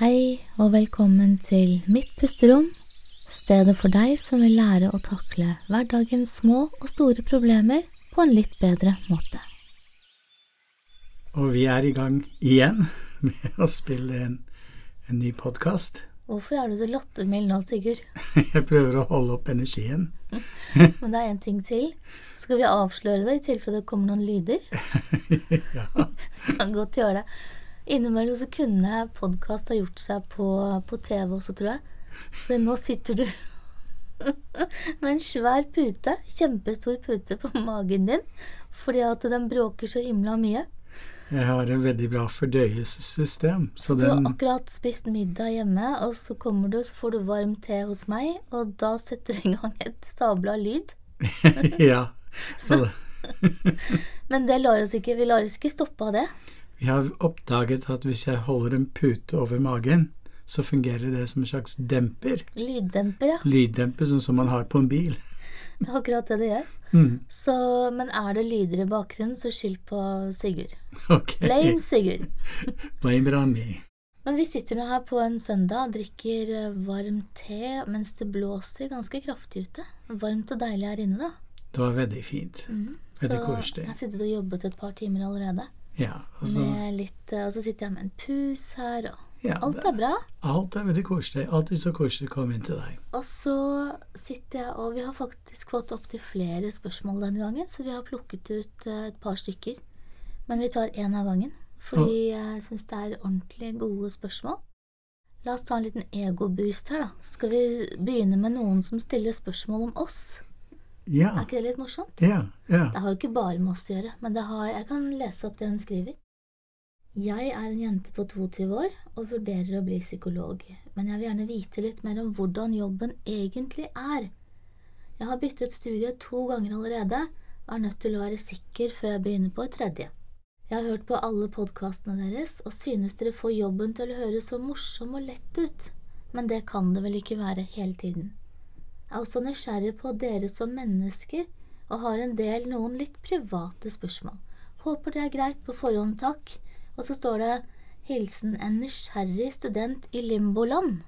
Hei og velkommen til Mitt pusterom, stedet for deg som vil lære å takle hverdagens små og store problemer på en litt bedre måte. Og vi er i gang igjen med å spille en, en ny podkast. Hvorfor er du så lattermild nå, Sigurd? Jeg prøver å holde opp energien. Men det er en ting til. Skal vi avsløre det i tilfelle det kommer noen lyder? ja. Kan godt gjøre det. Innimellom så kunne podkast ha gjort seg på, på TV også, tror jeg. For nå sitter du med en svær pute, kjempestor pute på magen din, fordi at den bråker så himla mye. Jeg har en veldig bra fordøyelsessystem. Så Du har akkurat spist middag hjemme, og så kommer du, så får du varm te hos meg, og da setter du i gang et sabla lyd. Ja. Så Men det lar oss ikke, vi lar oss ikke stoppe av det. Vi har oppdaget at hvis jeg holder en pute over magen, så fungerer det som en slags demper. Lyddemper, ja. Lyddemper, sånn som man har på en bil. Det er akkurat det det gjør. Mm. Så, men er det lyder i bakgrunnen, så skyld på Sigurd. Ok. Blame Sigurd. Blame it on me. Men vi sitter nå her på en søndag, drikker eh, varm te mens det blåser ganske kraftig ute. Varmt og deilig her inne, da. Det var veldig fint. Mm. Veldig koselig. jeg har sittet og jobbet et par timer allerede. Ja. Og så, eh, og så sitter jeg med en pus her, og ja, alt er bra. alt er veldig koselig. Alltid så koselig å komme inn til deg. Og så sitter jeg, og vi har faktisk fått opptil flere spørsmål denne gangen, så vi har plukket ut eh, et par stykker. Men vi tar én av gangen, fordi jeg syns det er ordentlig gode spørsmål. La oss ta en liten egoboost her, da. Skal vi begynne med noen som stiller spørsmål om oss? Ja. Er ikke det litt morsomt? Ja. Ja. Det har jo ikke bare med oss å gjøre, men det har Jeg kan lese opp det hun skriver. Jeg er en jente på 22 år og vurderer å bli psykolog, men jeg vil gjerne vite litt mer om hvordan jobben egentlig er. Jeg har byttet studie to ganger allerede og er nødt til å være sikker før jeg begynner på et tredje. Jeg har hørt på alle podkastene deres og synes dere får jobben til å høres så morsom og lett ut, men det kan det vel ikke være hele tiden. Jeg er også nysgjerrig på dere som mennesker og har en del noen litt private spørsmål. Håper det er greit på forhånd, takk. Og så står det hilsen en nysgjerrig student i limboland.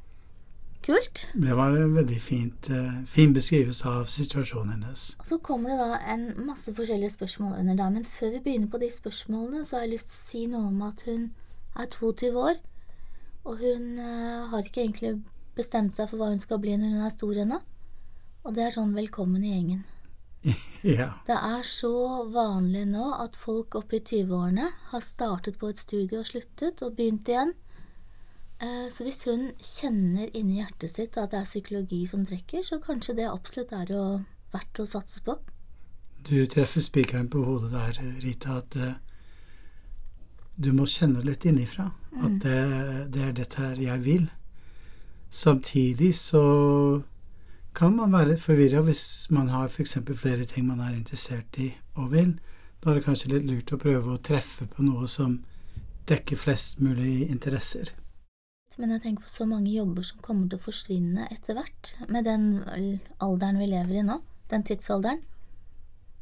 Kult. Det var en veldig fint, eh, fin beskrivelse av situasjonen hennes. Og så kommer det da en masse forskjellige spørsmål under der, men før vi begynner på de spørsmålene, så har jeg lyst til å si noe om at hun er 22 år, og hun eh, har ikke egentlig bestemt seg for hva hun skal bli når hun er stor ennå. Og det er sånn velkommen i gjengen. Ja. Det er så vanlig nå at folk oppe i 20-årene har startet på et studie og sluttet og begynt igjen. Eh, Så hvis hun kjenner inni hjertet sitt at det er psykologi som trekker, så kanskje det absolutt er jo verdt å satse på. Du treffer spikeren på hodet der, Rita, at eh, du må kjenne litt innifra at det, det er dette her jeg vil. Samtidig så kan man være litt forvirra hvis man har f.eks. flere ting man er interessert i og vil. Da er det kanskje litt lurt å prøve å treffe på noe som dekker flest mulig interesser. Men jeg tenker på så mange jobber som kommer til å forsvinne etter hvert, med den alderen vi lever i nå, den tidsalderen.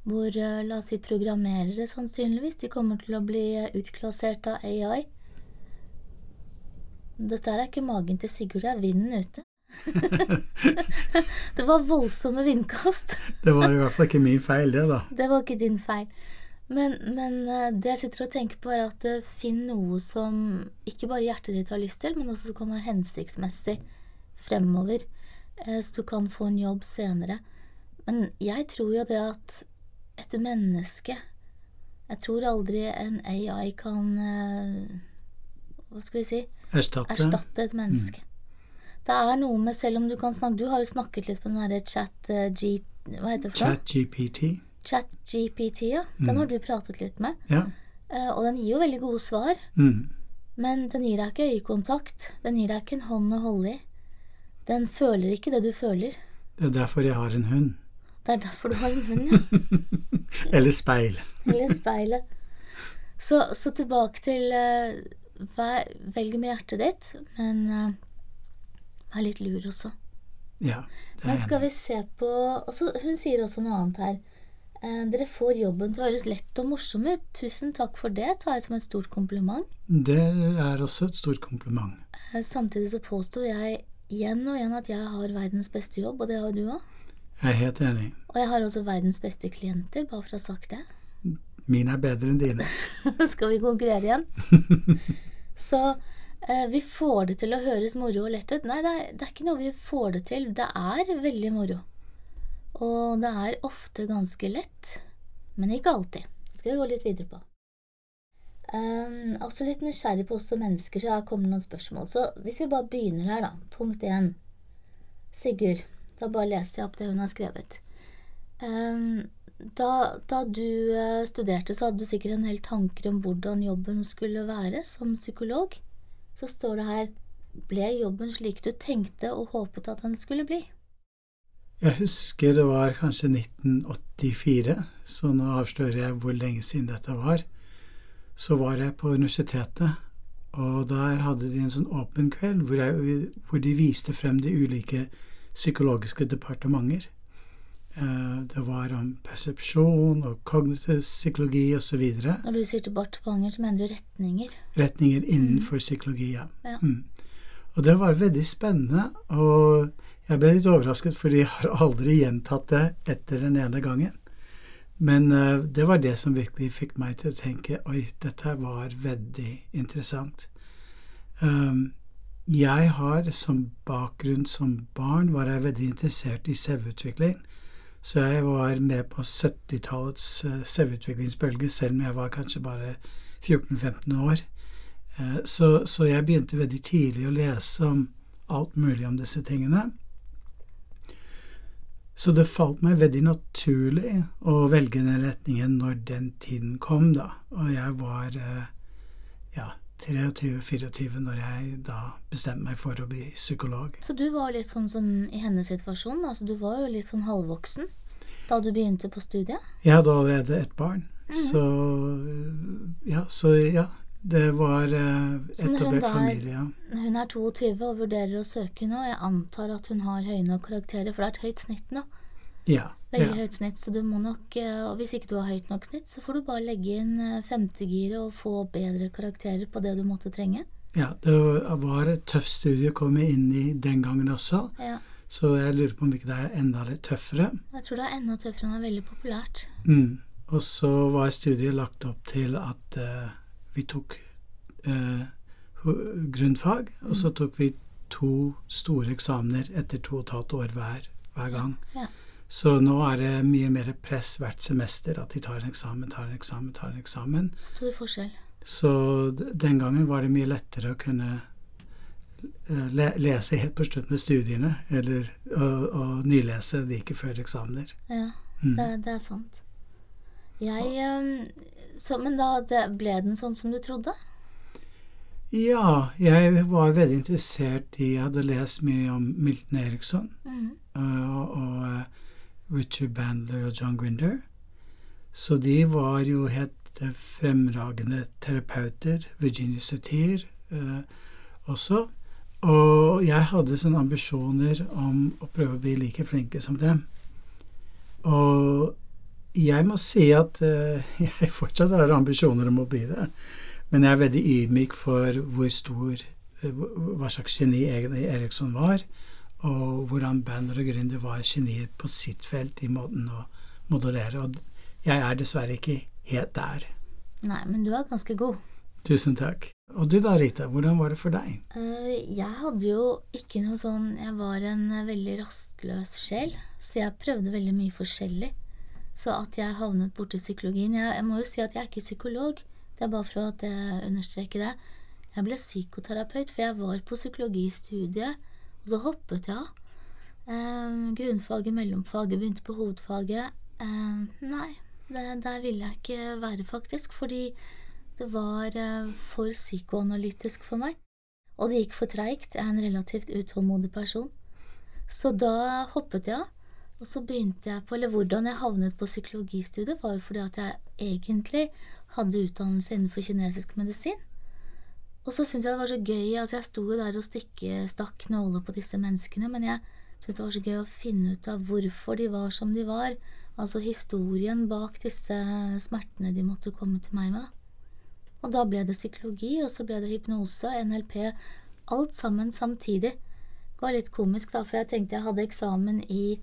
Hvor, eh, la oss si, programmerere sannsynligvis, de kommer til å bli utklassert av AI. Dette er ikke magen til Sigurd, det er vinden ute. det var voldsomme vindkast. Det var i hvert fall ikke min feil, det, da. Det var ikke din feil. Men, men eh, det jeg sitter og tenker på, er at eh, finn noe som ikke bare hjertet ditt har lyst til, men også som kan være hensiktsmessig fremover, eh, så du kan få en jobb senere. Men jeg tror jo det at et menneske Jeg tror aldri en AI kan Hva skal vi si Erstatte. erstatte et menneske. Det er noe med, selv om du kan snakke Du har jo snakket litt på den derre chat uh, G... Hva heter det for noe? ChatGPT. ChatGPT, ja. Den har du pratet litt med. Ja. Uh, og den gir jo veldig gode svar. Mm. Men den gir deg ikke øyekontakt. Den gir deg ikke en hånd å holde i. Den føler ikke det du føler. Det er derfor jeg har en hund. Det er derfor du har en hund, ja. Eller speil. Eller speilet. Så, så tilbake til uh, Velg med hjertet ditt, men eh, vær litt lur også. Ja. Det Men er skal vi se på også, Hun sier også noe annet her. Eh, dere får jobben til å høres lett og morsom ut. Tusen takk for det, tar jeg som et stort kompliment. Det er også et stort kompliment. Eh, samtidig så påstår jeg igjen og igjen at jeg har verdens beste jobb, og det har du òg. Jeg er helt enig. Og jeg har også verdens beste klienter, bare for å ha sagt det. Mine er bedre enn dine. Skal vi konkurrere igjen? så vi får det til å høres moro og lett ut. Nei, det er, det er ikke noe vi får det til. Det er veldig moro. Og det er ofte ganske lett, men ikke alltid. Det skal vi gå litt videre på. Um, også litt nysgjerrig på oss som mennesker, så her kommer noen spørsmål. Så hvis vi bare begynner her, da. Punkt én. Sigurd, da bare leser jeg opp det hun har skrevet. Um, da, da, du uh, studerte, så hadde du sikkert en del tanker om hvordan jobben skulle være som psykolog. Så står det her Ble jobben slik du tenkte og håpet at den skulle bli? Jeg husker det var kanskje 1984, så nå avslører jeg hvor lenge siden dette var. Så var jeg på universitetet, og der hadde de en sånn åpen kveld hvor, jeg, hvor de viste frem de ulike psykologiske departementer. Eh, det var om persepsjon og kognitiv psykologi osv. Når du sier departementer, så mener du retninger? Retninger innenfor mm. psykologi, ja. ja. Mm. Og det var veldig spennende. og jeg ble litt overrasket, for de har aldri gjentatt det etter den ene gangen. Men uh, det var det som virkelig fikk meg til å tenke oi, dette var veldig interessant. Um, jeg har som bakgrunn som barn var jeg veldig interessert i selvutvikling. Så jeg var med på 70-tallets uh, selvutviklingsbølge, selv om jeg var kanskje bare 14-15 år. Uh, så, så jeg begynte veldig tidlig å lese om alt mulig om disse tingene. Så det falt meg veldig naturlig å velge den retningen når den tiden kom, da. Og jeg var eh, ja, 23-24 når jeg da bestemte meg for å bli psykolog. Så du var litt sånn som i hennes situasjon? Altså du var jo litt sånn halvvoksen da du begynte på studiet? Jeg hadde allerede et barn. Mm -hmm. Så ja, så ja. Det var eh, etablert familie. Ja. Hun er 22 og vurderer å søke nå. Jeg antar at hun har høye nok karakterer, for det er et høyt snitt nå. Ja, Veldig ja. høyt snitt, så du må nok eh, Og hvis ikke du har høyt nok snitt, så får du bare legge inn eh, femtegiret og få bedre karakterer på det du måtte trenge. Ja, det var et tøft studie å komme inn i den gangen også. Ja. Så jeg lurer på om ikke det er enda litt tøffere. Jeg tror det er enda tøffere, det er veldig populært. Mm. Og så var studiet lagt opp til at uh, vi tok uh, grunnfag, og så mm. tok vi to store eksamener etter to og et halvt år hver, hver gang. Ja. Så nå er det mye mer press hvert semester at de tar en eksamen, tar en eksamen, tar en eksamen. Stor forskjell. Så den gangen var det mye lettere å kunne eh, le lese helt på slutten av studiene, eller å, nylese like før eksamener. Ja, mm. det, det, er sant. Jeg um, så, Men da ble den sånn som du trodde? Ja, jeg var veldig interessert i Jeg hadde lest mye om Milton Eriksson mm. Og, og uh, Richard Bandler og John Grinder. Så de var jo helt uh, fremragende terapeuter. Virginia Satir også. Og jeg hadde sånne ambisjoner om å prøve å bli like flinke som dem. Og jeg må si at jeg fortsatt har ambisjoner om å bli det. Men jeg er veldig ydmyk for hvor stor eh, Hva slags geni Eriksson var, og hvordan bander og Gründer var genier på sitt felt i måten å modellere. Og jeg er dessverre ikke helt der. Nei, men du er ganske god. Tusen takk. Og du da, Rita, hvordan var det for deg? Uh, jeg hadde jo ikke noe sånn Jeg var en veldig rastløs sjel, så jeg prøvde veldig mye forskjellig. Så at jeg havnet borti psykologien jeg, jeg må jo si at jeg er ikke psykolog. Det er bare for at jeg understreker det. Jeg ble psykoterapeut, for jeg var på psykologistudiet, og så hoppet jeg av. Eh, grunnfaget, mellomfaget, begynte på hovedfaget. Eh, nei, det, der ville jeg ikke være, faktisk, fordi det var eh, for psykoanalytisk for meg. Og det gikk for treigt. Jeg er en relativt utålmodig person. Så da hoppet jeg av. Og så begynte jeg på, eller hvordan jeg havnet på psykologistudiet, var jo fordi at jeg egentlig hadde utdannelse innenfor kinesisk medisin. Og så syntes jeg det var så gøy, altså jeg sto der og stikke, stakk nåler på disse menneskene, men jeg syntes det var så gøy å finne ut av hvorfor de var som de var, Altså historien bak disse smertene de måtte komme til meg med. Og da ble det psykologi, og så ble det hypnose, NLP, alt sammen samtidig. Det var litt komisk, da, for jeg tenkte jeg hadde eksamen i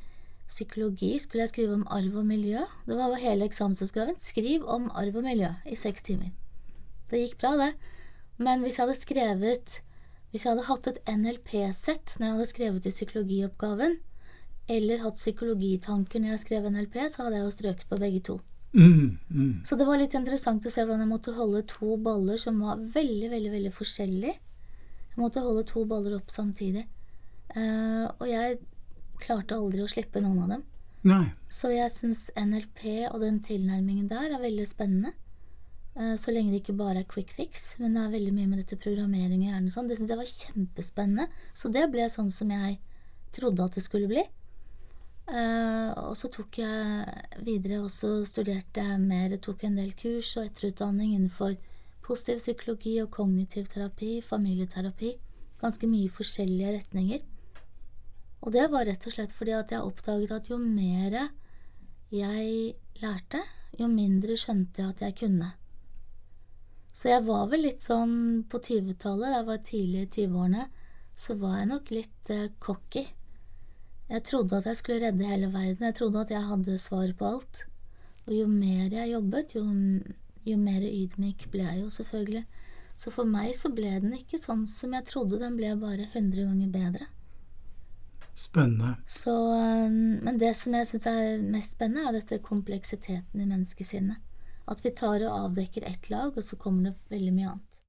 psykologi, skulle jeg skrive om arv og miljø. Det var hele eksamensoppgaven. Skriv om arv og miljø i seks timer. Det gikk bra, det. Men hvis jeg hadde skrevet Hvis jeg hadde hatt et NLP-sett når jeg hadde skrevet i psykologioppgaven, eller hatt psykologitanker når jeg skrev NLP, så hadde jeg jo strøket på begge to. Mm, mm. Så det var litt interessant å se hvordan jeg måtte holde to baller som var veldig, veldig, veldig forskjellige. Jeg måtte holde to baller opp samtidig. Uh, og jeg klarte aldri å slippe noen av dem. Nei. Så jeg syns NLP og den tilnærmingen der er veldig spennende. Eh, Så lenge det ikke bare er quick fix, men det er veldig mye med dette programmering i hjernen og sånn. Det syntes jeg var kjempespennende. Så det ble sånn som jeg trodde at det skulle bli. Eh, og så tok jeg videre og så studerte jeg mer, tok en del kurs og etterutdanning innenfor positiv psykologi og kognitiv terapi, familieterapi. Ganske mye forskjellige retninger. Og det var rett og slett fordi at jeg oppdaget at jo mer jeg lærte, jo mindre skjønte jeg at jeg kunne. Så jeg var vel litt sånn på 20-tallet, da jeg var tidlig i 20-årene, så var jeg nok litt eh, cocky. Jeg trodde at jeg skulle redde hele verden, jeg trodde at jeg hadde svar på alt. Og jo mer jeg jobbet, jo, jo mer ydmyk ble jeg jo, selvfølgelig. Så for meg så ble den ikke sånn som jeg trodde, den ble bare 100 ganger bedre. Spennende. Så, men det som jeg syns er mest spennende, er dette kompleksiteten i menneskesinnet. At vi tar og avdekker ett lag, og så kommer det veldig mye annet.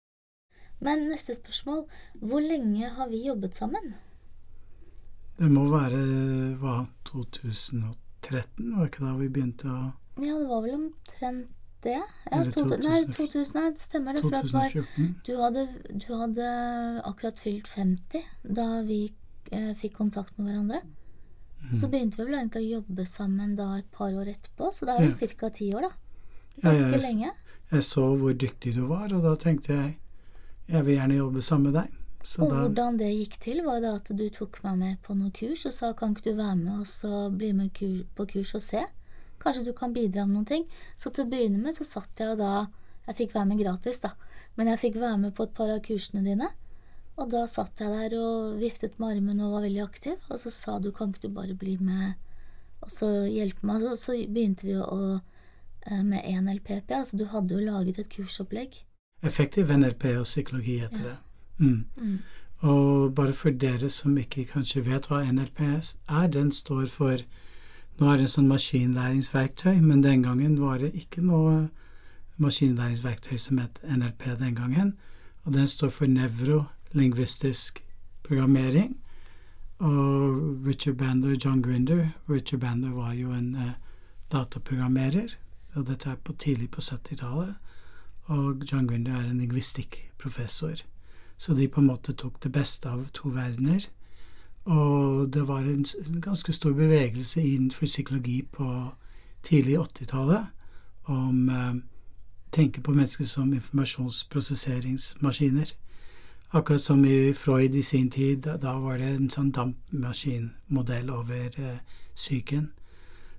Men neste spørsmål Hvor lenge har vi jobbet sammen? Det må være hva, 2013, var det ikke da vi begynte å Ja, det var vel omtrent det. Ja, to, nei, 2000 2000, nei, det stemmer det. For at det var, 2014? du, hadde, du hadde akkurat fylt 50 da vi eh, fikk kontakt med hverandre. Så Mm. begynte vi vel egentlig å jobbe sammen da et par år etterpå, så da er det Ja. ca. ti år, da. Ganske jeg, lenge. jeg så hvor dyktig du var, og da tenkte jeg jeg vil gjerne jobbe sammen med deg. Så Og da hvordan det gikk til, var da at du tok meg med på noen kurs og sa kan ikke du være med og så bli med kur på kurs og se? Kanskje du kan bidra med noen ting? Så til å begynne med så satt jeg og da Jeg fikk være med gratis, da, men jeg fikk være med på et par av kursene dine. Og da satt jeg der og viftet med armen og var veldig aktiv, og så sa du kan ikke du bare bli med og så hjelpe meg? Så, så begynte vi å eh, med ENLPP, altså du hadde jo laget et kursopplegg. Effektiv NLP og psykologi heter Ja. det. Mm. Mm. Og bare for dere som ikke kanskje vet hva NLP er, den står for Nå er det en sånn maskinlæringsverktøy, men den gangen var det ikke noe maskinlæringsverktøy som het NLP den gangen. Og den står for nevrolingvistisk programmering. Og Richard Bander og John Grinder Richard Bander var jo en eh, dataprogrammerer, og dette er på tidlig på 70-tallet. Og John Grinder er en lingvistikkprofessor. Så de på en måte tok det beste av to verdener. Og det var en, en ganske stor bevegelse innenfor psykologi på tidlig 80-tallet om eh, tenke på mennesker som informasjonsprosesseringsmaskiner. Akkurat som i Freud i sin tid, da, var det en sånn dampmaskinmodell over eh.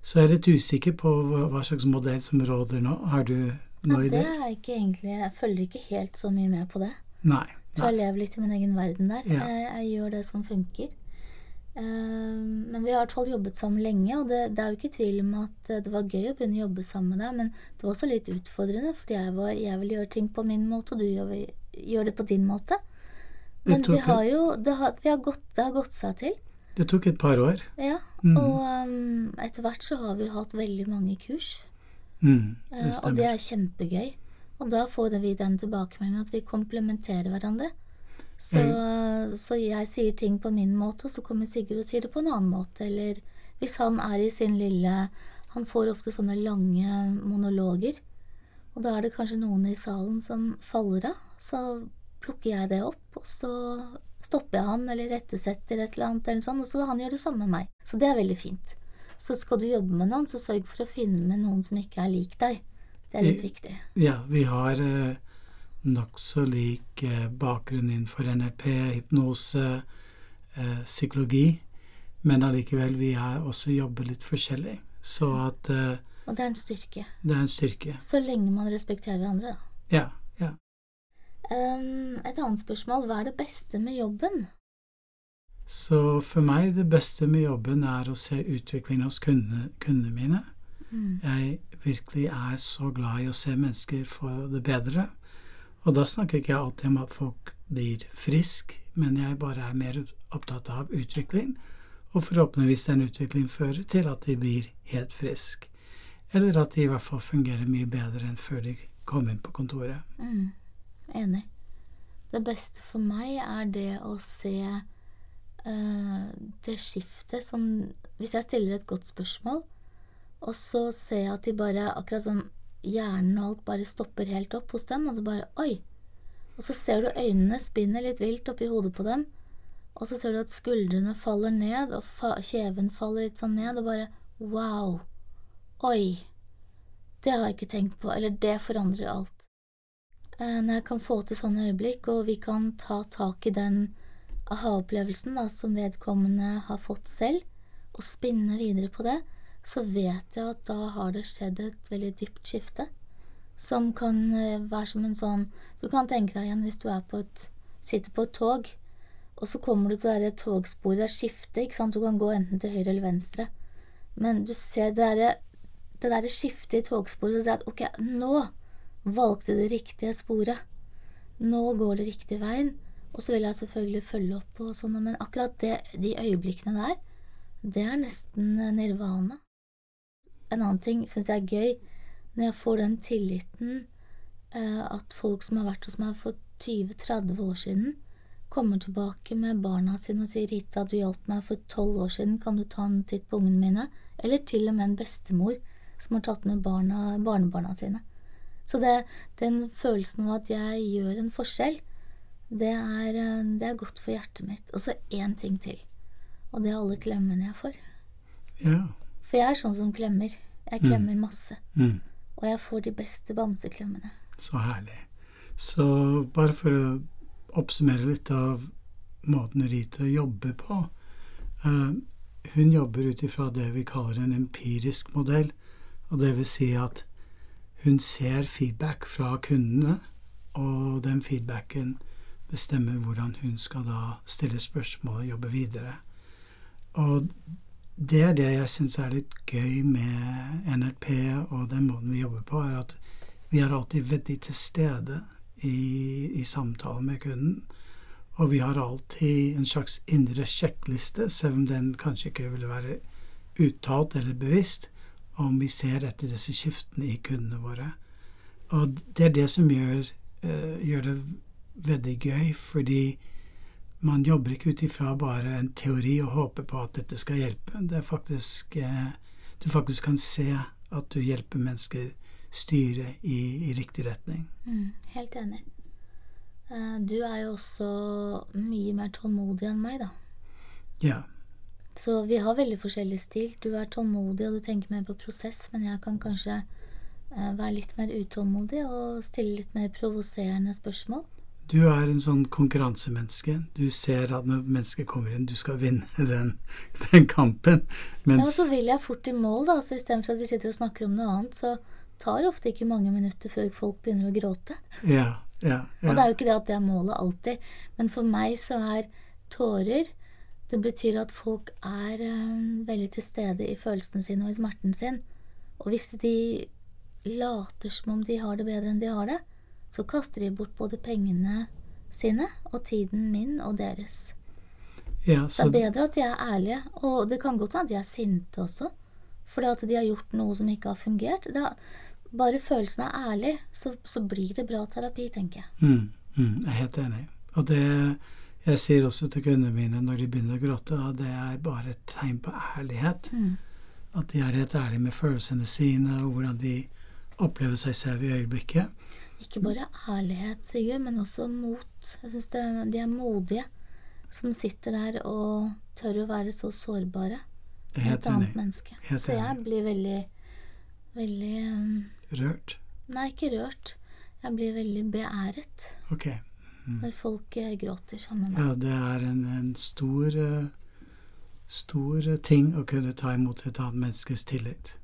Så jeg er litt usikker på hva, hva slags modell som råder nå. Har du noe det er ikke egentlig Jeg følger ikke helt så mye med på det. Nei. Jeg tror jeg lever litt i min egen verden der. Ja. Jeg, jeg gjør det som funker. Eh, men vi har i hvert fall jobbet sammen lenge, og det, det er jo ikke tvil om at eh, det var gøy å begynne å jobbe sammen med deg, men det var også litt utfordrende, fordi jeg, var, jeg vil gjøre ting på min måte, og du gjør, gjør det på din måte. Men vi har jo det har, vi har gått, det har gått seg til. Det tok et par år. Ja, Mm. og um, etter hvert så har vi hatt veldig mange kurs. Mm, Eh, uh, og det er kjempegøy. Og da får vi den tilbakemeldingen at vi komplementerer hverandre. Så, så jeg sier ting på min måte, og så kommer Sigurd og sier det på en annen måte. Eller hvis han er i sin lille Han får ofte sånne lange monologer. Og da er det kanskje noen i salen som faller av. Så plukker jeg det opp, og så stopper jeg han eller rettesetter et eller annet, eller sånt, og så han gjør det samme med meg. Så det er veldig fint. Så skal du jobbe med noen, så sørg for å finne med noen som ikke er lik deg. Det er litt I- viktig. Ja, vi har eh, nokså lik eh, bakgrunn innenfor NLP, hypnose, eh, psykologi, men allikevel vi er også jobber litt forskjellig. Så at eh, Og det er en styrke. Det er en styrke. Så lenge man respekterer hverandre, da. Ja. Um, et annet spørsmål. Hva er det beste med jobben? Så for meg, det beste med jobben er å se utviklingen hos kundene, kundene mine. Mm. Jeg virkelig er så glad i å se mennesker få det bedre. Og da snakker ikke jeg alltid om at folk blir frisk, men jeg bare er mer opptatt av utvikling. Og forhåpentligvis den utviklingen fører til at de blir helt frisk. Eller at de i hvert fall fungerer mye bedre enn før de kom inn på kontoret. Mm. Enig. Det beste for meg er det å se uh, det skiftet som Hvis jeg stiller et godt spørsmål, og så ser jeg at de bare, akkurat som hjernen og alt, bare stopper helt opp hos dem, og så bare Oi! Og så ser du øynene spinner litt vilt oppi hodet på dem, og så ser du at skuldrene faller ned, og fa kjeven faller litt sånn ned, og bare Wow! Oi! Det har jeg ikke tenkt på. Eller det forandrer alt. Eh, når jeg kan få til sånne øyeblikk, og vi kan ta tak i den aha-opplevelsen som vedkommende har fått selv, og spinne videre på det, så vet jeg at da har det skjedd et veldig dypt skifte. Som kan eh, være som en sånn Du kan tenke deg igjen hvis du på et, sitter på et tog, og så kommer du til det togsporet, det er skifte, ikke sant, du kan gå enten til høyre eller venstre, men du ser det derre det der skiftet i togsporet, så sier jeg at ok, nå valgte det riktige sporet. Nå går det riktig veien. Og så vil jeg selvfølgelig følge opp og sånn, men akkurat det, de øyeblikkene der, det er nesten nirvana. En annen ting syns jeg er gøy, når jeg får den tilliten eh, at folk som har vært hos meg for 20-30 år siden, kommer tilbake med barna sine og sier 'Rita, du hjalp meg for 12 år siden, kan du ta en titt på ungene mine?' Eller til og med en bestemor som har tatt med barna, barnebarna sine. Så det, den følelsen av at jeg gjør en forskjell, det er, eh, det er godt for hjertet mitt. Og så én ting til, og det er alle klemmene jeg får. Ja. For jeg er sånn som klemmer. Jeg klemmer mm. masse. Mm. Og jeg får de beste bamseklemmene. Så herlig. Så bare for å oppsummere litt av måten Rita jobber på uh, Hun jobber ut ifra det vi kaller en empirisk modell. Og det vil si at hun ser feedback fra kundene, og den feedbacken bestemmer hvordan hun skal da stille spørsmål og jobbe videre. Og det er det jeg syns er litt gøy med NLP og den måten vi jobber på, er at vi er alltid veldig til stede i, i samtalen med kunden. Og vi har alltid en slags indre sjekkliste, selv om den kanskje ikke ville være uttalt eller bevisst, om vi ser etter disse skiftene i kundene våre. Og det er det som gjør, uh, gjør det veldig gøy, fordi man jobber ikke ut ifra bare en teori og håper på at dette skal hjelpe. Det er faktisk eh, Du faktisk kan se at du hjelper mennesker styre i, i riktig retning. Mm, helt enig. Uh, du er jo også mye mer tålmodig enn meg, da. Ja. Så vi har veldig forskjellig stil. Du er tålmodig og du tenker mer på prosess, men jeg kan kanskje uh, være litt mer utålmodig og stille litt mer provoserende spørsmål. Du er en sånn konkurransemenneske. Du ser at når mennesket kommer inn, du skal vinne den, den kampen. Mens... Ja, og så vil jeg fort i mål, da. Så istedenfor at vi sitter og snakker om noe annet, så tar det ofte ikke mange minutter før folk begynner å gråte. Ja, ja, ja. Og det er jo ikke det at det er målet alltid, men for meg så er tårer Det betyr at folk er um, veldig til stede i følelsene sine og i smerten sin. Og hvis de later som om de har det bedre enn de har det, så kaster de bort både pengene sine og tiden min og deres. Ja, så... Det er bedre at de er ærlige, og det kan godt hende at de er sinte også, fordi at de har gjort noe som ikke har fungert. Er, bare følelsen er ærlig, så, så, blir det bra terapi, tenker jeg. Mm, mm, jeg er helt enig. Og det jeg sier også til kundene mine når de begynner å gråte, at det er bare et tegn på ærlighet. Mm. At de er helt ærlige med følelsene sine, og hvordan de opplever seg selv i øyeblikket. Ikke bare ærlighet, Sigurd, men også mot. Jeg syns de er modige som sitter der og tør å være så sårbare. Helt et annet menneske. Helt så jeg blir veldig veldig um, Rørt? Nei, ikke rørt. Jeg blir veldig beæret Ok. Mm. når folk uh, gråter sammen. Ja, det er en, en stor uh, stor ting å kunne ta imot et annet menneskes tillit.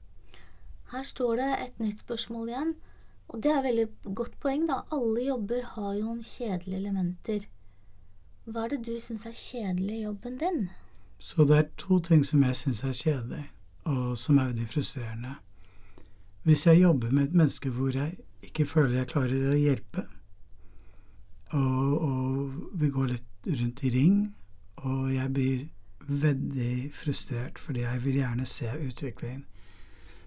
Her står det et nytt spørsmål igjen, og det er et veldig godt poeng, da. Alle jobber har jo noen kjedelige elementer. Hva er det du syns er kjedelig i jobben din? Så det er to ting som jeg syns er kjedelig, og som er veldig frustrerende. Hvis jeg jobber med et menneske hvor jeg ikke føler jeg klarer å hjelpe, og, og vi går litt rundt i ring, og jeg blir veldig frustrert fordi jeg vil gjerne se utviklingen.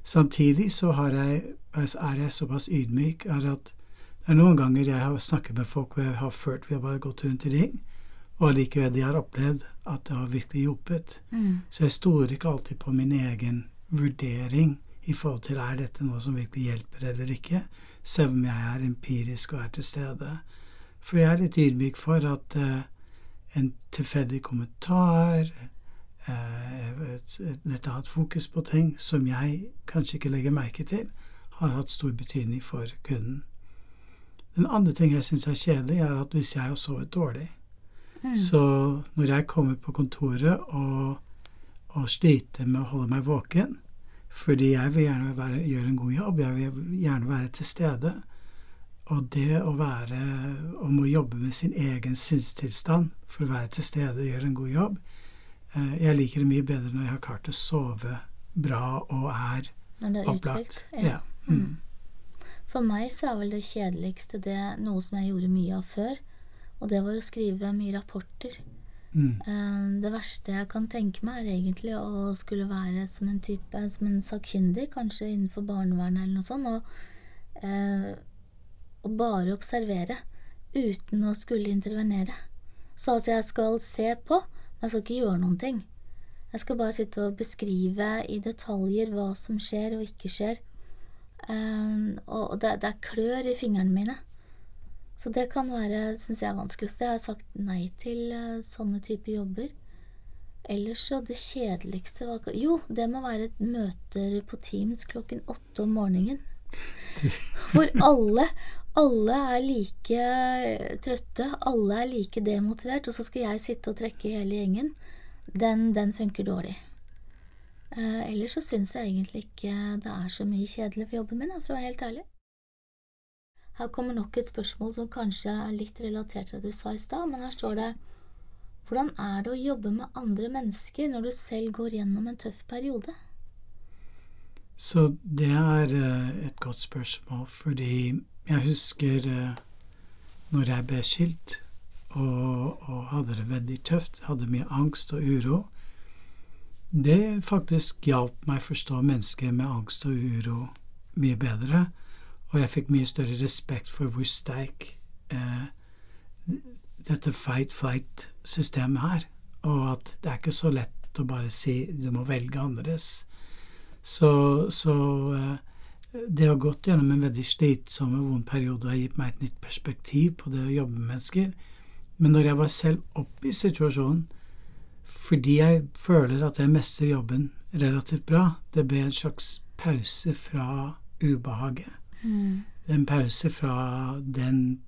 Samtidig så jeg, er jeg såpass ydmyk at det er noen ganger jeg har snakket med folk hvor jeg har følt vi har bare gått rundt i ring, og allikevel de har opplevd at det har virkelig hjulpet. Mm. Så jeg stoler ikke alltid på min egen vurdering i forhold til er dette noe som virkelig hjelper eller ikke, selv om jeg er empirisk og er til stede. For jeg er litt ydmyk for at eh, en tilfeldig kommentar, eh, dette har hatt fokus på ting som jeg kanskje ikke legger merke til, har hatt stor betydning for kunden. Den andre ting jeg syns er kjedelig, er at hvis jeg har sovet dårlig mm. Så når jeg kommer på kontoret og, og sliter med å holde meg våken fordi jeg vil gjerne være, gjøre en god jobb, jeg vil gjerne være til stede, og det å være Om å jobbe med sin egen sinnstilstand for å være til stede og gjøre en god jobb eh, Jeg liker det mye bedre når jeg har klart å sove bra og er, opplagt. Ja. ja. Mm. mm. For meg så er vel det kjedeligste det noe som jeg gjorde mye av før, og det var å skrive mye rapporter. Mm. Eh, det verste jeg kan tenke meg, er egentlig å skulle være som en type Som en sakkyndig, kanskje innenfor barnevernet eller noe sånt. og eh, og bare observere uten å skulle intervenere. Så altså, jeg skal se på, men jeg skal ikke gjøre noen ting. Jeg skal bare sitte og beskrive i detaljer hva som skjer og ikke skjer. Um, og det, det, er klør i fingrene mine. Så det kan være, syns jeg, vanskeligst. Jeg har sagt nei til uh, sånne typer jobber. Ellers så det kjedeligste var Jo, det må være møter på Teams klokken åtte om morgenen. Hvor alle, alle er like trøtte, alle er like demotivert, og så skal jeg sitte og trekke hele gjengen. Den, den funker dårlig. Eh, ellers så syns jeg egentlig ikke det er så mye kjedelig for jobben min, for å være helt ærlig. Her kommer nok et spørsmål som kanskje er litt relatert til det du sa i stad, men her står det Hvordan er det å jobbe med andre mennesker når du selv går gjennom en tøff periode? Så det er uh, et godt spørsmål, fordi jeg husker uh, når jeg ble skilt og, og, hadde det veldig tøft, hadde mye angst og uro. Det faktisk hjalp meg å forstå mennesker med angst og uro mye bedre, og jeg fikk mye større respekt for hvor sterk eh, dette fight-flight-systemet er, og at det er ikke så lett å bare si du må velge annerledes. Så, så eh, det har gått gjennom en veldig slitsom og vond periode og har gitt meg et nytt perspektiv på det å jobbe med mennesker. Men når jeg var selv oppe i situasjonen, fordi jeg føler at jeg mestrer jobben relativt bra, det ble en slags pause fra ubehaget. Mm. En pause fra den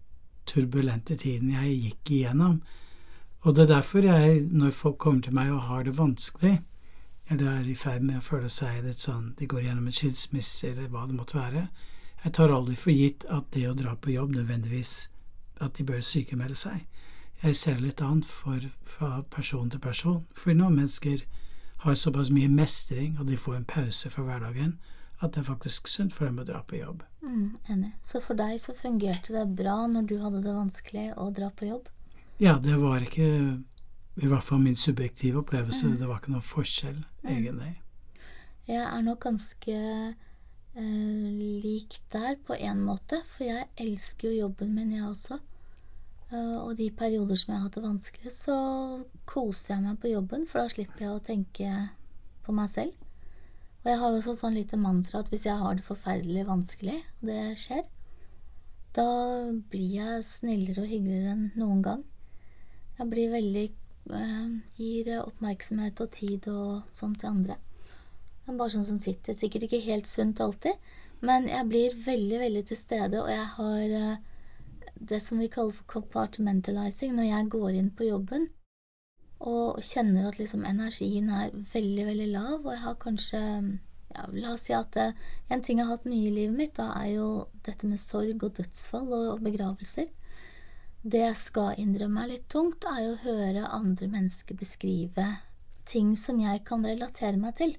turbulente tiden jeg gikk igjennom. Og det er derfor jeg, når folk kommer til meg og har det vanskelig, eller er i ferd med å føle seg litt sånn De går gjennom en skilsmisse, eller hva det måtte være. Jeg tar aldri for gitt at det å dra på jobb nødvendigvis at de bør sykemelde seg. Jeg ser det litt annet for, fra person til person. For noen mennesker har såpass mye mestring, og de får en pause fra hverdagen, at det er faktisk sunt for dem å dra på jobb. Mm, enig. Så for deg så fungerte det bra når du hadde det vanskelig å dra på jobb? Ja, det var ikke i hvert fall min subjektive opplevelse. Mm. Det var ikke noen forskjell. Egentlig. Jeg er nok ganske uh, lik der på en måte, for jeg elsker jo jobben min, jeg også. Uh, og de perioder som jeg har hatt det vanskelig, så koser jeg meg på jobben, for da slipper jeg å tenke på meg selv. Og jeg har også sånn lite mantra at hvis jeg har det forferdelig vanskelig, og det skjer, da blir jeg snillere og hyggeligere enn noen gang. Jeg blir veldig gir oppmerksomhet og tid og sånn til andre. Det er bare sånn som sitter. Sikkert ikke helt sunt alltid, men jeg blir veldig, veldig til stede, og jeg har eh, det som vi kaller for compartmentalizing når jeg går inn på jobben og kjenner at liksom energien er veldig, veldig lav, og jeg har kanskje ja, La oss si at det, en ting jeg har hatt mye i livet mitt, da er jo dette med sorg og dødsfall og begravelser. Det jeg skal innrømme er litt tungt, er å høre andre mennesker beskrive ting som jeg kan relatere meg til.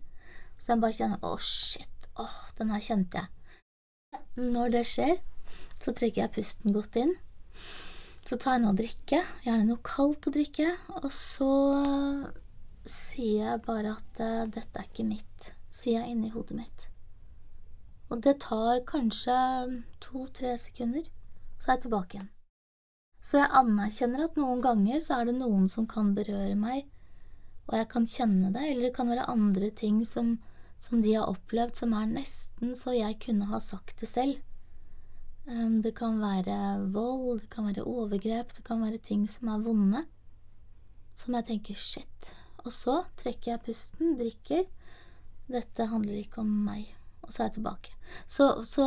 Så jeg bare kjenner å, shit, åh, den her kjente jeg. Når det skjer, så trekker jeg pusten godt inn. Så tar jeg noe å drikke, gjerne noe kaldt å drikke, og så sier jeg bare at uh, dette er ikke mitt, sier jeg inni hodet mitt. Og det tar kanskje to–tre sekunder, så er jeg tilbake igjen. Så jeg anerkjenner at noen ganger så er det noen som kan berøre meg, og jeg kan kjenne det, eller det kan være andre ting som, som de har opplevd som er nesten så jeg kunne ha sagt det selv. Um, det kan være vold, det kan være overgrep, det kan være ting som er vonde, som jeg tenker shit, og så trekker jeg pusten, drikker. Dette handler ikke om meg. Og så er jeg tilbake. Så, så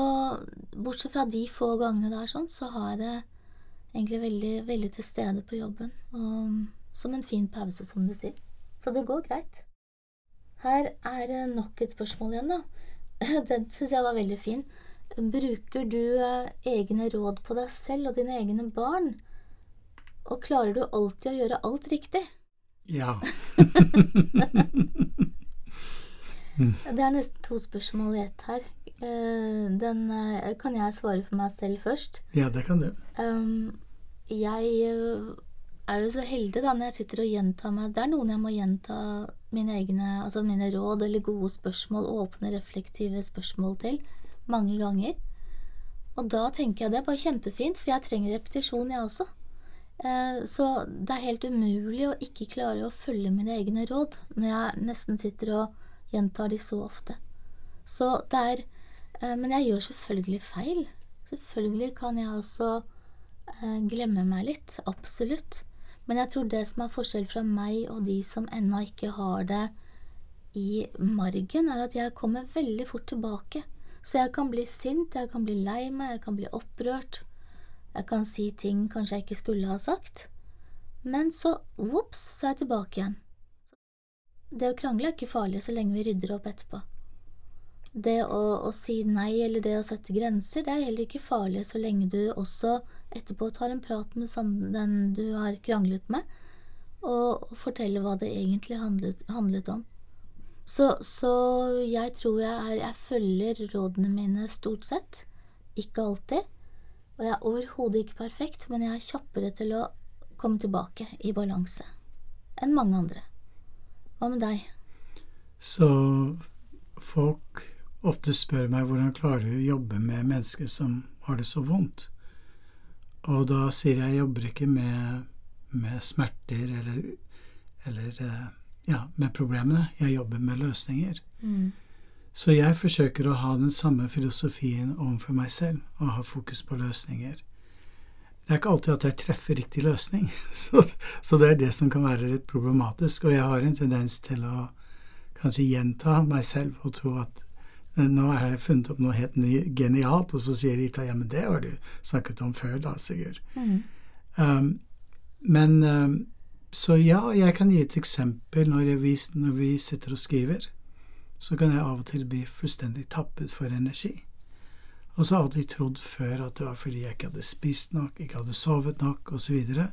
bortsett fra de få gangene det er sånn, så har jeg det egentlig veldig, veldig til stede på jobben. Og som en fin pause, som du sier. Så det går greit. Her er nok et spørsmål igjen, da. Den syns jeg var veldig fin. Bruker du eh, egne råd på deg selv og dine egne barn? Og klarer du alltid å gjøre alt riktig? Ja. det er nesten to spørsmål i ett her. Eh, den eh, kan jeg svare for meg selv først. Ja, det kan du. Um, jeg eh, er jo så heldig da når jeg sitter og gjentar meg Det er noen jeg må gjenta mine egne altså mine råd eller gode spørsmål, åpne, reflektive spørsmål til mange ganger. Og da tenker jeg det er bare kjempefint, for jeg trenger repetisjon, jeg også. Eh, så det er helt umulig å ikke klare å følge mine egne råd når jeg nesten sitter og gjentar de så ofte. Så det er eh, Men jeg gjør selvfølgelig feil. Selvfølgelig kan jeg også eh, glemme meg litt. Absolutt. Men jeg tror det som er forskjell fra meg og de som ennå ikke har det i margen, er at jeg kommer veldig fort tilbake. Så jeg kan bli sint, jeg kan bli lei meg, jeg kan bli opprørt. Jeg kan si ting kanskje jeg ikke skulle ha sagt, men så vops, så er jeg tilbake igjen. Det å krangle er ikke farlig så lenge vi rydder opp etterpå. Det å, å, si nei eller det å sette grenser, det er heller ikke farlig så lenge du også etterpå tar en prat med den du har kranglet med, og, forteller hva det egentlig handlet, handlet om. Så, så, jeg tror jeg, er, jeg følger rådene mine stort sett, ikke alltid, og jeg er overhodet ikke perfekt, men jeg er kjappere til å komme tilbake i balanse enn mange andre. Hva med deg? Så folk ofte spør meg hvordan klarer du å jobbe med mennesker som har det så vondt. Og da sier jeg jeg jobber ikke med, med smerter eller, eller eh, ja, med problemene. Jeg jobber med løsninger. Mm. Så jeg forsøker å ha den samme filosofien overfor meg selv, og ha fokus på løsninger. Det er ikke alltid at jeg treffer riktig løsning, så, så, det er det som kan være litt problematisk. Og jeg har en tendens til å kanskje gjenta meg selv og tro at nå har jeg funnet opp noe helt genialt, og så sier Rita ja, men det har du snakket om før da, Sigurd. Mm. Um, men um, så ja, jeg kan gi et eksempel når, vi, når vi sitter og skriver så kan jeg av og til bli fullstendig tappet for energi. Og så hadde jeg trodd før at det var fordi jeg ikke hadde spist nok, ikke hadde sovet nok, osv. Og,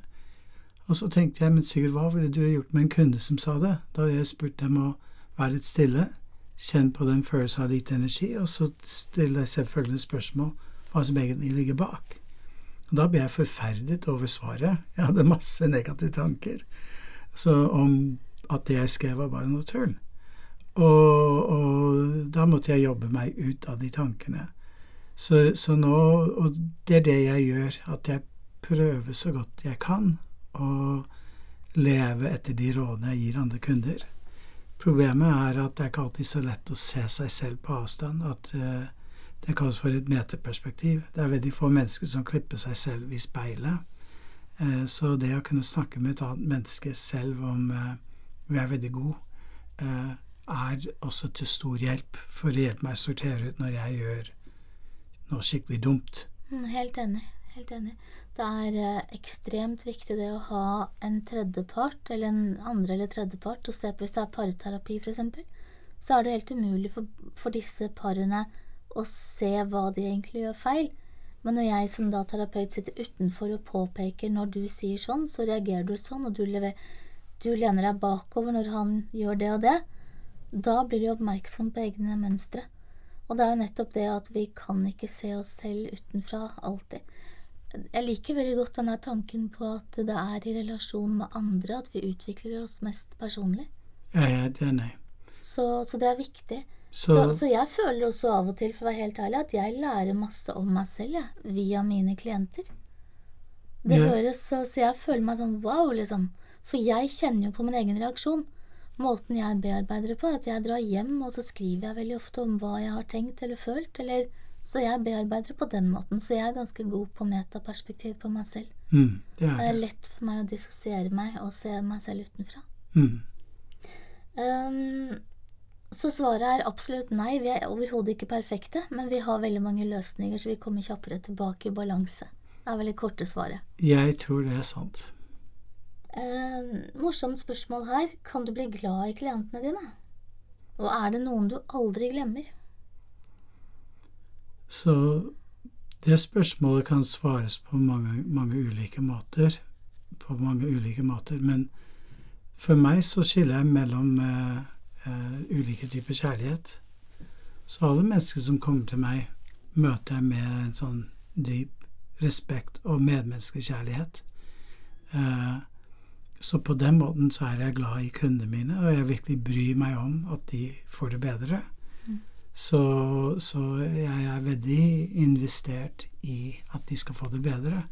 og så tenkte jeg, men Sigurd, hva ville du gjort med en kunde som sa det? Da hadde jeg spurt dem å være litt stille, kjenne på den følelsen av litt energi, og så stiller jeg selvfølgelig spørsmål hva som egentlig ligger bak. Og da ble jeg forferdet over svaret. Jeg hadde masse negative tanker så om at det jeg skrev, var bare noe tull. Og, og, da måtte jeg jobbe meg ut av de tankene. Så, så, nå Og det er det jeg gjør, at jeg prøver så godt jeg kan å leve etter de rådene jeg gir andre kunder. Problemet er at det er ikke alltid så lett å se seg selv på avstand. At uh, det kalles for et meterperspektiv. Det er veldig få mennesker som klipper seg selv i speilet. Uh, så det å kunne snakke med et annet menneske selv om uh, vi er veldig gode er også til stor hjelp for å hjelpe meg å sortere ut når jeg gjør noe skikkelig dumt. Mm, helt enig. Helt enig. Det er eh, ekstremt viktig det å ha en tredjepart, eller en andre eller tredjepart, å se på hvis det er parterapi f.eks., så er det helt umulig for, for disse parene å se hva de egentlig gjør feil. Men når jeg som da terapeut sitter utenfor og påpeker når du sier sånn, så reagerer du sånn, og du, lever, du lener deg bakover når han gjør det og det, da blir de oppmerksom på egne mønstre. Og det er jo nettopp det at vi kan ikke se oss selv utenfra alltid. Jeg liker veldig godt denne tanken på at det er i relasjon med andre at vi utvikler oss mest personlig. Ja, ja, det er nei. Så, så det er viktig. Så, Så, så jeg føler også av og til, for å være helt ærlig, at jeg lærer masse om meg selv jeg, via mine klienter. Det Ja. høres så, så jeg føler meg sånn wow, liksom. For jeg kjenner jo på min egen reaksjon. Måten jeg bearbeider det på, er at jeg drar hjem, og så skriver jeg veldig ofte om hva jeg har tenkt eller følt, eller Så jeg bearbeider på den måten. Så jeg er ganske god på metaperspektiv på meg selv. mm, det Det er er lett for meg å dissosiere meg og se meg selv utenfra. Mm. Um, så svaret er absolutt nei. Vi er overhodet ikke perfekte, men vi har veldig mange løsninger, så vi kommer kjappere tilbake i balanse. Det er veldig korte svaret. Jeg tror det er sant. Ehm, morsomt spørsmål her. Kan du bli glad i klientene dine? Og er det noen du aldri glemmer? Så det spørsmålet kan svares på mange, mange ulike måter. På mange ulike måter. Men for meg så skiller jeg mellom uh, uh, ulike typer kjærlighet. Så alle mennesker som kommer til meg, møter jeg med en sånn dyp respekt og medmenneskelig kjærlighet. Eh, så på den måten så er jeg glad i kundene mine, og jeg virkelig bryr meg om at de får det bedre. Så, så jeg er veldig investert i at de skal få det bedre.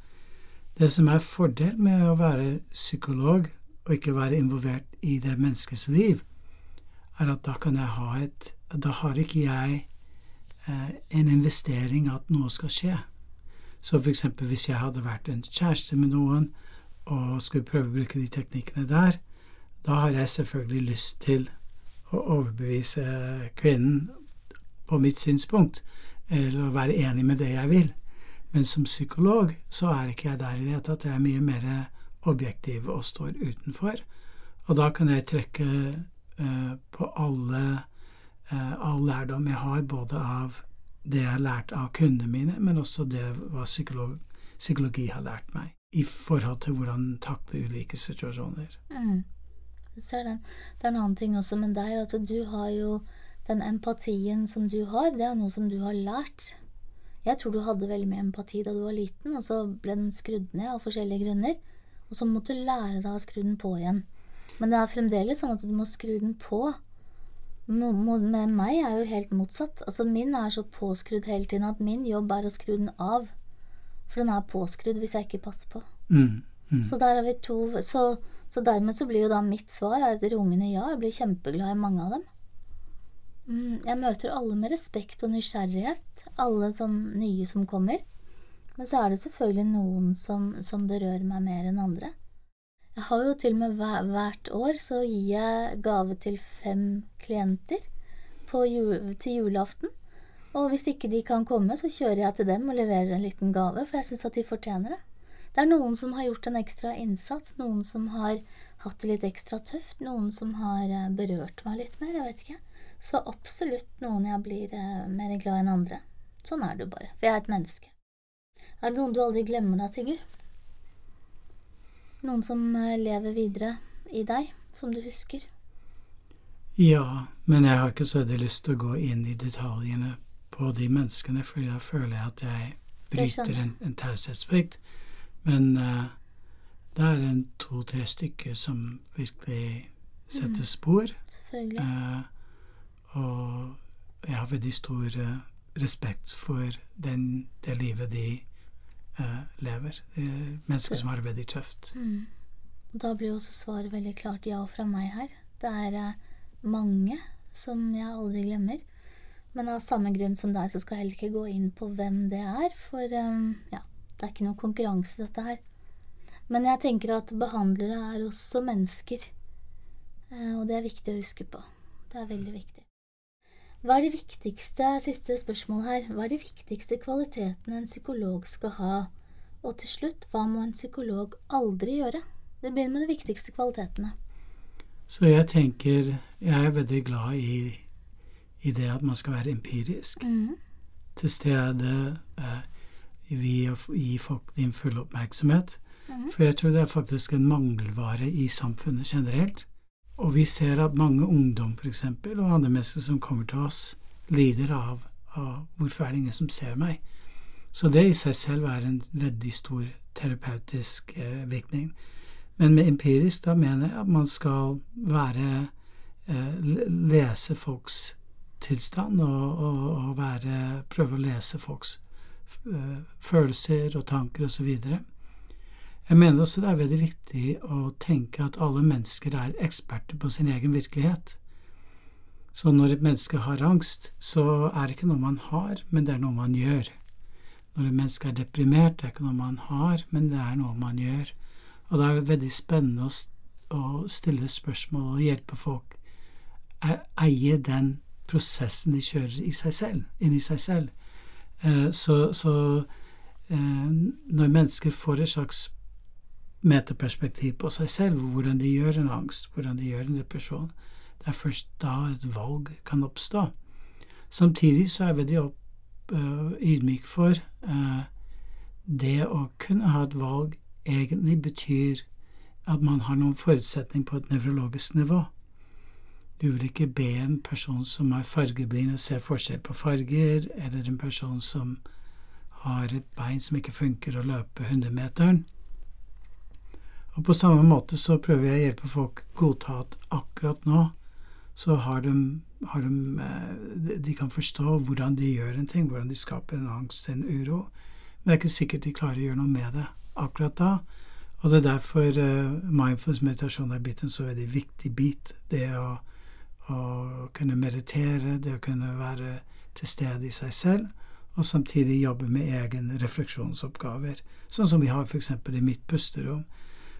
Det som er fordel med å være psykolog og ikke være involvert i det menneskets liv, er at da kan jeg ha et Da har ikke jeg eh, en investering at noe skal skje. Så eksempel hvis jeg hadde vært en kjæreste med noen og skulle prøve å bruke de teknikkene der, da har jeg selvfølgelig lyst til å overbevise kvinnen på mitt synspunkt, eller være enig med det jeg vil. Men som psykolog så er ikke jeg der i det hele tatt. Jeg er mye mer objektiv og står utenfor. Og da kan jeg trekke eh, på alle eh, all lærdom jeg har, både av det jeg har lært av kundene mine, men også det hva psykolog, psykologi har lært meg i forhold til hvordan takle ulike situasjoner. Mm. Jeg ser den. Det er en annen ting også med deg, at du har jo den empatien som du har, det er noe som du har lært. Jeg tror du hadde veldig mye empati da du var liten, og så ble den skrudd ned av forskjellige grunner. Og så måtte du lære deg å skru den på igjen. Men det er fremdeles sånn at du må skru den på. Med meg er jo helt motsatt. Altså Min er så påskrudd hele tiden at min jobb er å skru den av. For den er påskrudd hvis jeg ikke passer på. Mm, mm. Så der er vi to så, så dermed så blir jo da mitt svar er et rungende ja. Jeg blir kjempeglad i mange av dem. Mm, jeg møter alle med respekt og nysgjerrighet, alle sånn nye som kommer. Men så er det selvfølgelig noen som, som berører meg mer enn andre. Jeg har jo til og med hvert år så gir jeg gave til fem klienter jul, til julaften. Og hvis ikke de kan komme, så kjører jeg til dem og leverer en liten gave, for jeg syns at de fortjener det. Det er noen som har gjort en ekstra innsats, noen som har hatt det litt ekstra tøft, noen som har eh, berørt meg litt mer, jeg vet ikke. Så absolutt noen jeg blir eh, mer glad enn andre. Sånn er det bare, for jeg er et menneske. Er det noen du aldri glemmer da, Sigurd? Noen som eh, lever videre i deg, som du husker? Ja, men jeg har ikke så veldig lyst til å gå inn i detaljene på de menneskene, for da føler jeg at jeg bryter jeg en, en taushetsplikt. Men uh, det er en to-tre stykker som virkelig setter spor. Selvfølgelig. Eh, og jeg har veldig stor eh, respekt for den, det livet de eh, lever. Mennesker som har det veldig tøft. Mm. Da blir også svaret veldig klart ja fra meg her. Det er eh, mange som jeg aldri glemmer. Men av samme grunn som deg, så skal jeg heller ikke gå inn på hvem det er, for um, ja, det er ikke noe konkurranse, dette her. Men jeg tenker at behandlere er også mennesker, og det er viktig å huske på. Det er veldig viktig. Hva er det viktigste, siste spørsmål her, hva er de viktigste kvalitetene en psykolog skal ha? Og til slutt, hva må en psykolog aldri gjøre? Vi begynner med de viktigste kvalitetene. Så jeg tenker Jeg er veldig glad i i det at man skal være empirisk. Mm. Til stede, eh, vi å gi folk din fulle oppmerksomhet. Mm. For jeg tror det er faktisk en mangelvare i samfunnet generelt. Og vi ser at mange ungdom f.eks., og andre mennesker som kommer til oss, lider av, av 'hvorfor er det ingen som ser meg'? Så det i seg selv er en veldig stor terapeutisk eh, virkning. Men med empirisk, da mener jeg at man skal være eh, Lese folks tilstand og, og, og være, prøve å lese folks eh, følelser og tanker osv. Jeg mener også det er veldig viktig å tenke at alle mennesker er eksperter på sin egen virkelighet. Så når et menneske har angst, så er det ikke noe man har, men det er noe man gjør. Når et menneske er deprimert, det er ikke noe man har, men det er noe man gjør. Og det er veldig spennende å, stille spørsmål og hjelpe folk eie den prosessen de kjører i seg selv, inni seg selv. Eh, så, så eh, når mennesker får et slags metaperspektiv på seg selv, hvordan de gjør en angst, hvordan de gjør en depresjon, det er først da et valg kan oppstå. Samtidig så er veldig opp, uh, ydmyk for uh, det å kunne ha et valg egentlig betyr at man har noen forutsetning på et nevrologisk nivå. Du vil ikke be en person som er fargeblind og ser forskjell på farger, eller en person som har et bein som ikke funker å løpe 100-meteren. Og på samme måte så prøver jeg å hjelpe folk godta at akkurat nå så har de, har de De kan forstå hvordan de gjør en ting, hvordan de skaper en angst, en uro. Men det er ikke sikkert de klarer å gjøre noe med det akkurat da. Og det er derfor uh, mindfulness meditasjon er blitt en så veldig viktig bit. Det å, å kunne meditere, det å kunne være til stede i seg selv, og samtidig jobbe med egen refleksjonsoppgaver. Sånn som vi har f.eks. i mitt pusterom.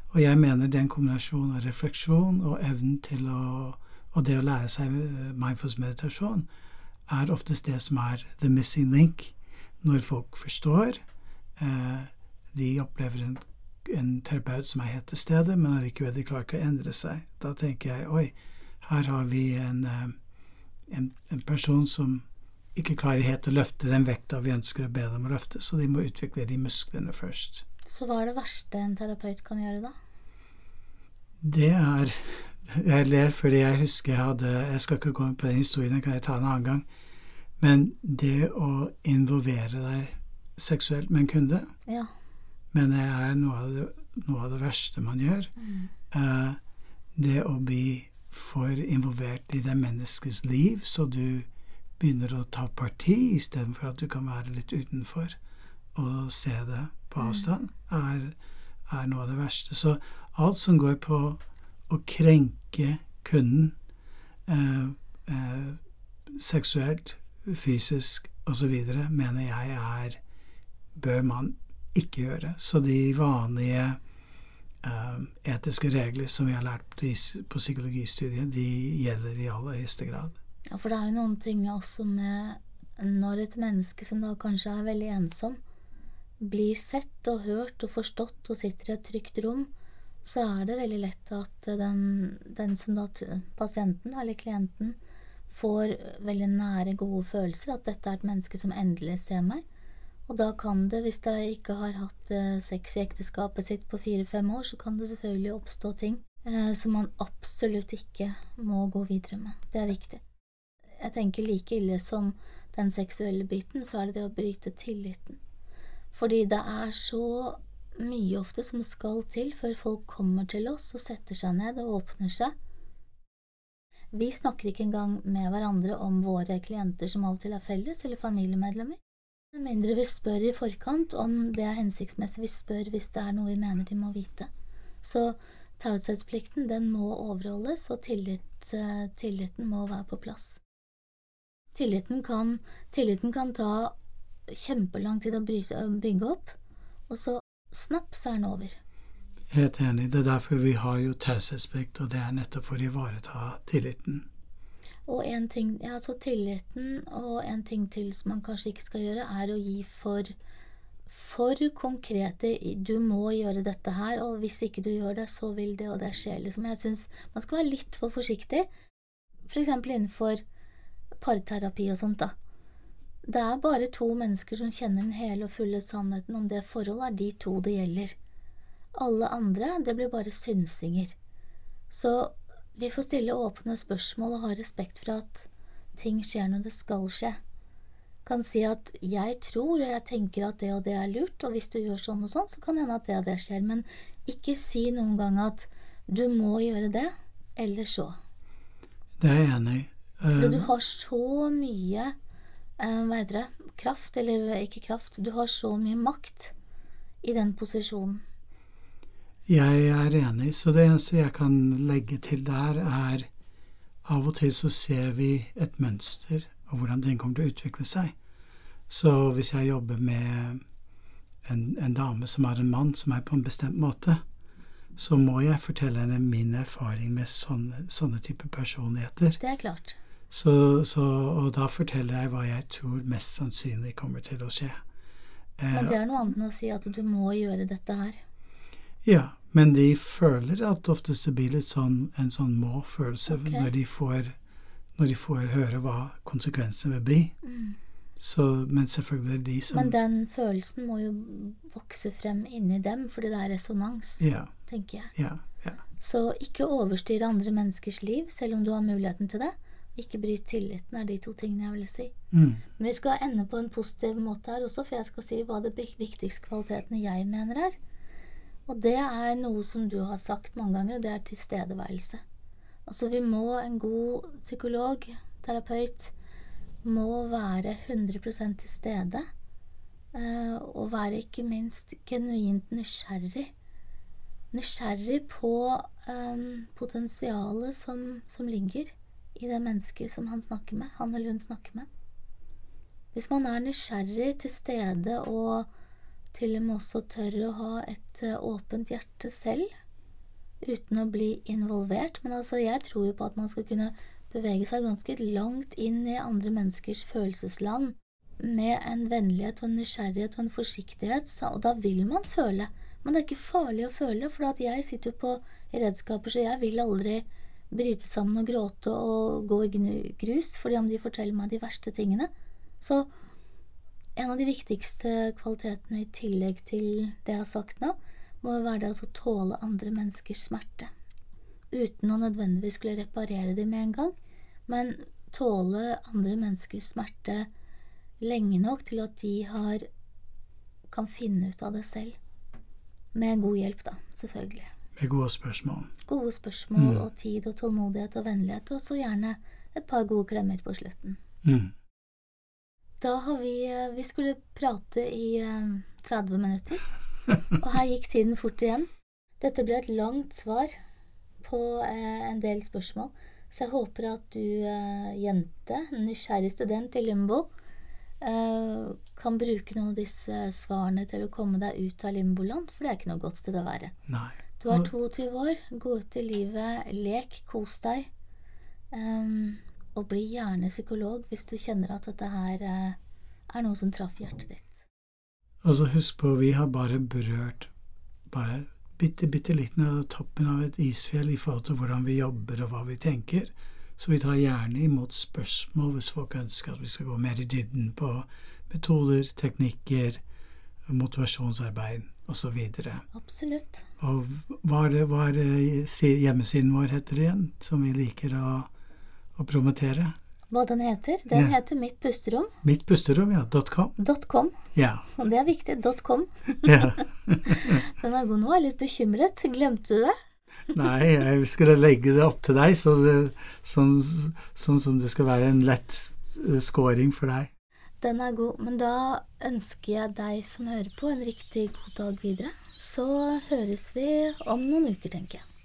Og jeg mener det er en kombinasjon av refleksjon og evnen til å Og det å lære seg mindfulness meditasjon er oftest det som er the missing link når folk forstår. Eh, de opplever en, en, terapeut som er helt til stede, men allikevel de klarer ikke å endre seg. Da tenker jeg oi, her har vi en, en, en person som ikke klarer helt å løfte den vekta vi ønsker å be dem å løfte, så de må utvikle de musklene først. Så hva er det verste en terapeut kan gjøre, da? Det er Jeg ler fordi jeg husker jeg hadde Jeg skal ikke gå inn på den historien, den kan jeg ta en annen gang. Men det å involvere deg seksuelt med en kunde ja. Men det er noe av, det, noe av det, verste man gjør. Mm. Eh, det å bli for involvert i det menneskets liv, så du begynner å ta parti istedenfor at du kan være litt utenfor og se det på avstand, er, er, noe av det verste. Så alt som går på å krenke kunden eh, eh, seksuelt, fysisk osv., mener jeg er bør man ikke gjøre. Så de vanlige eh, etiske regler som vi har lært på, psykologistudiet, de gjelder i aller høyeste grad. Ja, for det er jo noen ting også med når et menneske som da kanskje er veldig ensom, blir sett og hørt og forstått og sitter i et trygt rom, så er det veldig lett at den, den som da pasienten eller klienten får veldig nære, gode følelser, at dette er et menneske som endelig ser meg. Og da kan det, hvis de ikke har hatt eh, sex i ekteskapet sitt på fire-fem år, så kan det selvfølgelig oppstå ting eh, som man absolutt ikke må gå videre med. Det er viktig. Jeg tenker like ille som den seksuelle biten, så er det det å bryte tilliten. Fordi det er så mye ofte som skal til før folk kommer til oss og setter seg ned og åpner seg. Vi snakker ikke engang med hverandre om våre klienter som av og til er felles, eller familiemedlemmer. Med mindre vi spør i forkant om det er hensiktsmessig, vi spør hvis det er noe vi mener de må vite. Så taushetsplikten, den må overholdes, og tillit, eh, tilliten må være på plass. Tilliten kan, tilliten kan ta kjempelang tid å, bygge opp, og så snapp, så er den over. Helt enig. Det er derfor vi har jo taushetsplikt, og det er nettopp for å ivareta tilliten. Og en ting, ja, så tilliten, og en ting til som man kanskje ikke skal gjøre, er å gi for, for konkrete Du må gjøre dette her, og hvis ikke du gjør det, så vil det, og det skjer, liksom. Jeg syns man skal være litt for forsiktig, for eksempel innenfor parterapi og sånt, da. Det er bare to mennesker som kjenner den hele og fulle sannheten om det forholdet, er de to det gjelder. Alle andre, det blir bare synsinger. Så vi får stille åpne spørsmål og ha respekt for at ting skjer når det skal skje. Kan si at jeg tror og jeg tenker at det og det er lurt, og hvis du gjør sånn og sånn, så kan hende at det og det skjer, men ikke si noen gang at du må gjøre det, eller så. Det er jeg enig i. For du Eh, har så mye hva heter det, kraft, eller ikke kraft, du har så mye makt i den posisjonen. Jeg er enig, så det eneste jeg kan legge til der, er av og til så ser vi et mønster, og hvordan den kommer til å utvikle seg. Så hvis jeg jobber med en, en dame som har en mann som er på en bestemt måte, så må jeg fortelle henne min erfaring med sånne, sånne typer personligheter. Det er klart. Så, så, og da forteller jeg hva jeg tror mest sannsynlig kommer til å skje. Eh, Men det er noe annet enn å si at du må gjøre dette her. Ja, men de føler at oftest det blir litt sånn, en sånn må-følelse okay. når, når de får høre hva konsekvensene vil bli. Så, men selvfølgelig det de som Men den følelsen må jo vokse frem inni dem, fordi det er resonans, Ja, tenker jeg. ja, ja. Så ikke overstyre andre menneskers liv, selv om du har muligheten til det. Ikke bryt tilliten, er de to tingene jeg vil si. Mm, Men vi skal ende på en positiv måte her også, for jeg skal si hva de viktigste kvalitetene jeg mener er. Og det er noe som du har sagt mange ganger, og det er tilstedeværelse. Altså, vi må, en god psykolog, terapeut, må være 100% til stede. eh, Og være ikke minst genuint nysgjerrig. Nysgjerrig på um, potensialet som, som ligger i det mennesket som han snakker med, han eller hun snakker med. Hvis man er nysgjerrig til stede og til og med også tør å ha et eh, åpent hjerte selv, uten å bli involvert, men altså jeg tror jo på at man skal kunne bevege seg ganske langt inn i andre menneskers følelsesland med en vennlighet og en nysgjerrighet og en forsiktighet, og da vil man føle. Men det er ikke farlig å føle, for jeg sitter jo på redskaper, så jeg vil aldri bryte sammen og gråte og gå i grus fordi om de forteller meg de verste tingene. Så en av de viktigste kvalitetene i tillegg til det jeg har sagt nå, må være det å tåle andre menneskers smerte. Uten å nødvendigvis skulle reparere dem med en gang, men tåle andre menneskers smerte lenge nok til at de har kan finne ut av det selv. Med god hjelp, da, selvfølgelig. Med gode spørsmål. Gode spørsmål Mm. og tid og tålmodighet og vennlighet, og så gjerne et par gode klemmer på slutten. Mm. Da har vi eh, Vi skulle prate i eh, 30 minutter, og her gikk tiden fort igjen. Dette ble et langt svar på eh, en del spørsmål, så jeg håper at du, eh, jente, nysgjerrig student i limbo, eh, kan bruke noen av disse svarene til å komme deg ut av limboland, for det er ikke noe godt sted å være. Nei. Du er 22 år, gå ut i livet, lek, kos deg. Um, og bli gjerne psykolog hvis du kjenner at dette her eh, er noe som traff hjertet ditt. Altså, husk på, vi har bare berørt bare bitte, bitte liten av toppen av et isfjell i forhold til hvordan vi jobber og hva vi tenker. Så vi tar gjerne imot spørsmål hvis folk ønsker at vi skal gå mer i dybden på metoder, teknikker, motivasjonsarbeid osv. Absolutt. Og hva er det, det hjemmesiden vår heter igjen, som vi liker å, å promotere? Hva den heter? Den Ja. heter Mitt pusterom. Mitt pusterom, ja. .com. .com. Ja. Og det er viktig. .com. ja. Den er god nå. Jeg er litt bekymret. Glemte du det? Nei, jeg skulle legge det opp til deg, så det, sånn, sånn som det skal være en lett eh, scoring for deg. Den er god. Men da ønsker jeg deg som hører på, en riktig god dag videre. Så høres vi om noen uker, tenker jeg.